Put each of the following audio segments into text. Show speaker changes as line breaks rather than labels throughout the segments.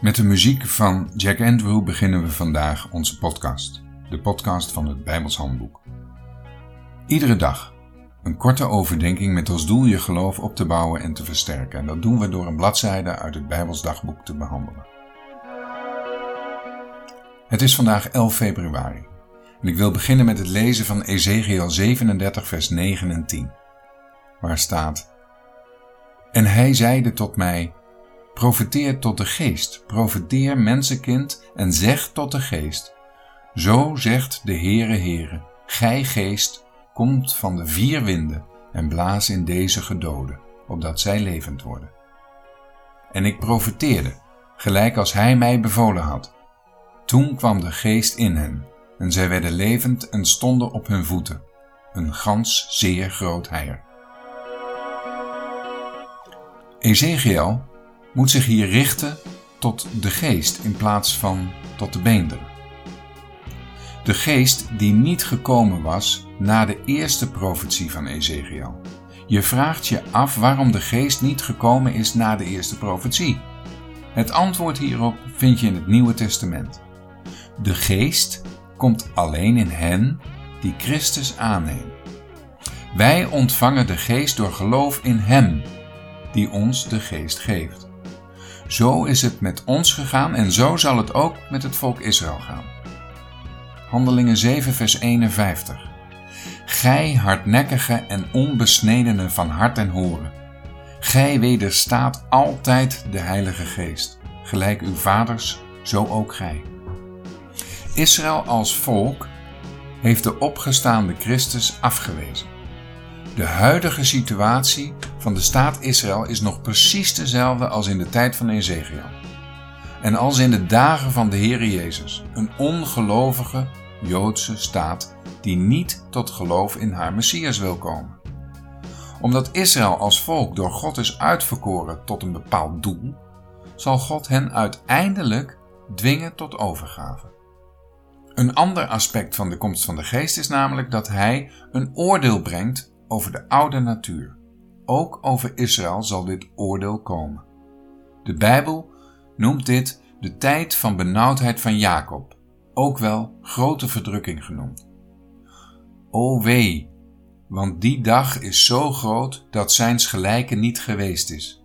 Met de muziek van Jack Andrew beginnen we vandaag onze podcast, de podcast van het Bijbels Handboek. Iedere dag een korte overdenking met als doel je geloof op te bouwen en te versterken. En dat doen we door een bladzijde uit het Bijbels dagboek te behandelen. Het is vandaag 11 februari en ik wil beginnen met het lezen van Ezekiel 37 vers 9 en 10, waar staat: En hij zeide tot mij: Profeteer tot de geest, profeteer mensenkind en zeg tot de geest: Zo zegt de Heere Heere, gij geest, komt van de vier winden en blaas in deze gedoden, opdat zij levend worden. En ik profeteerde, gelijk als hij mij bevolen had. Toen kwam de geest in hen, en zij werden levend en stonden op hun voeten, een gans zeer groot heier. Ezekiel moet zich hier richten tot de geest in plaats van tot de beenderen. De geest die niet gekomen was na de eerste profetie van Ezekiel. Je vraagt je af waarom de geest niet gekomen is na de eerste profetie. Het antwoord hierop vind je in het Nieuwe Testament. De geest komt alleen in hen die Christus aannemen. Wij ontvangen de geest door geloof in Hem, die ons de geest geeft. Zo is het met ons gegaan en zo zal het ook met het volk Israël gaan. Handelingen 7, vers 51. Gij hardnekkige en onbesnedene van hart en horen, gij wederstaat altijd de Heilige Geest, gelijk uw vaders, zo ook gij. Israël als volk heeft de opgestaande Christus afgewezen. De huidige situatie van de staat Israël is nog precies dezelfde als in de tijd van Ezekiel. En als in de dagen van de Heere Jezus, een ongelovige Joodse staat die niet tot geloof in haar Messias wil komen. Omdat Israël als volk door God is uitverkoren tot een bepaald doel, zal God hen uiteindelijk dwingen tot overgave. Een ander aspect van de komst van de geest is namelijk dat hij een oordeel brengt over de oude natuur. Ook over Israël zal dit oordeel komen. De Bijbel noemt dit de tijd van benauwdheid van Jacob, ook wel grote verdrukking genoemd. O wee, want die dag is zo groot dat zijns gelijke niet geweest is.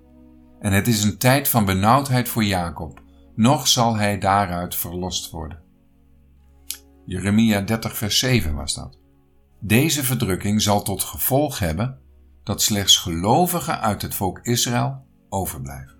En het is een tijd van benauwdheid voor Jacob, nog zal hij daaruit verlost worden. Jeremia 30 vers 7 was dat. Deze verdrukking zal tot gevolg hebben dat slechts gelovigen uit het volk Israël overblijven.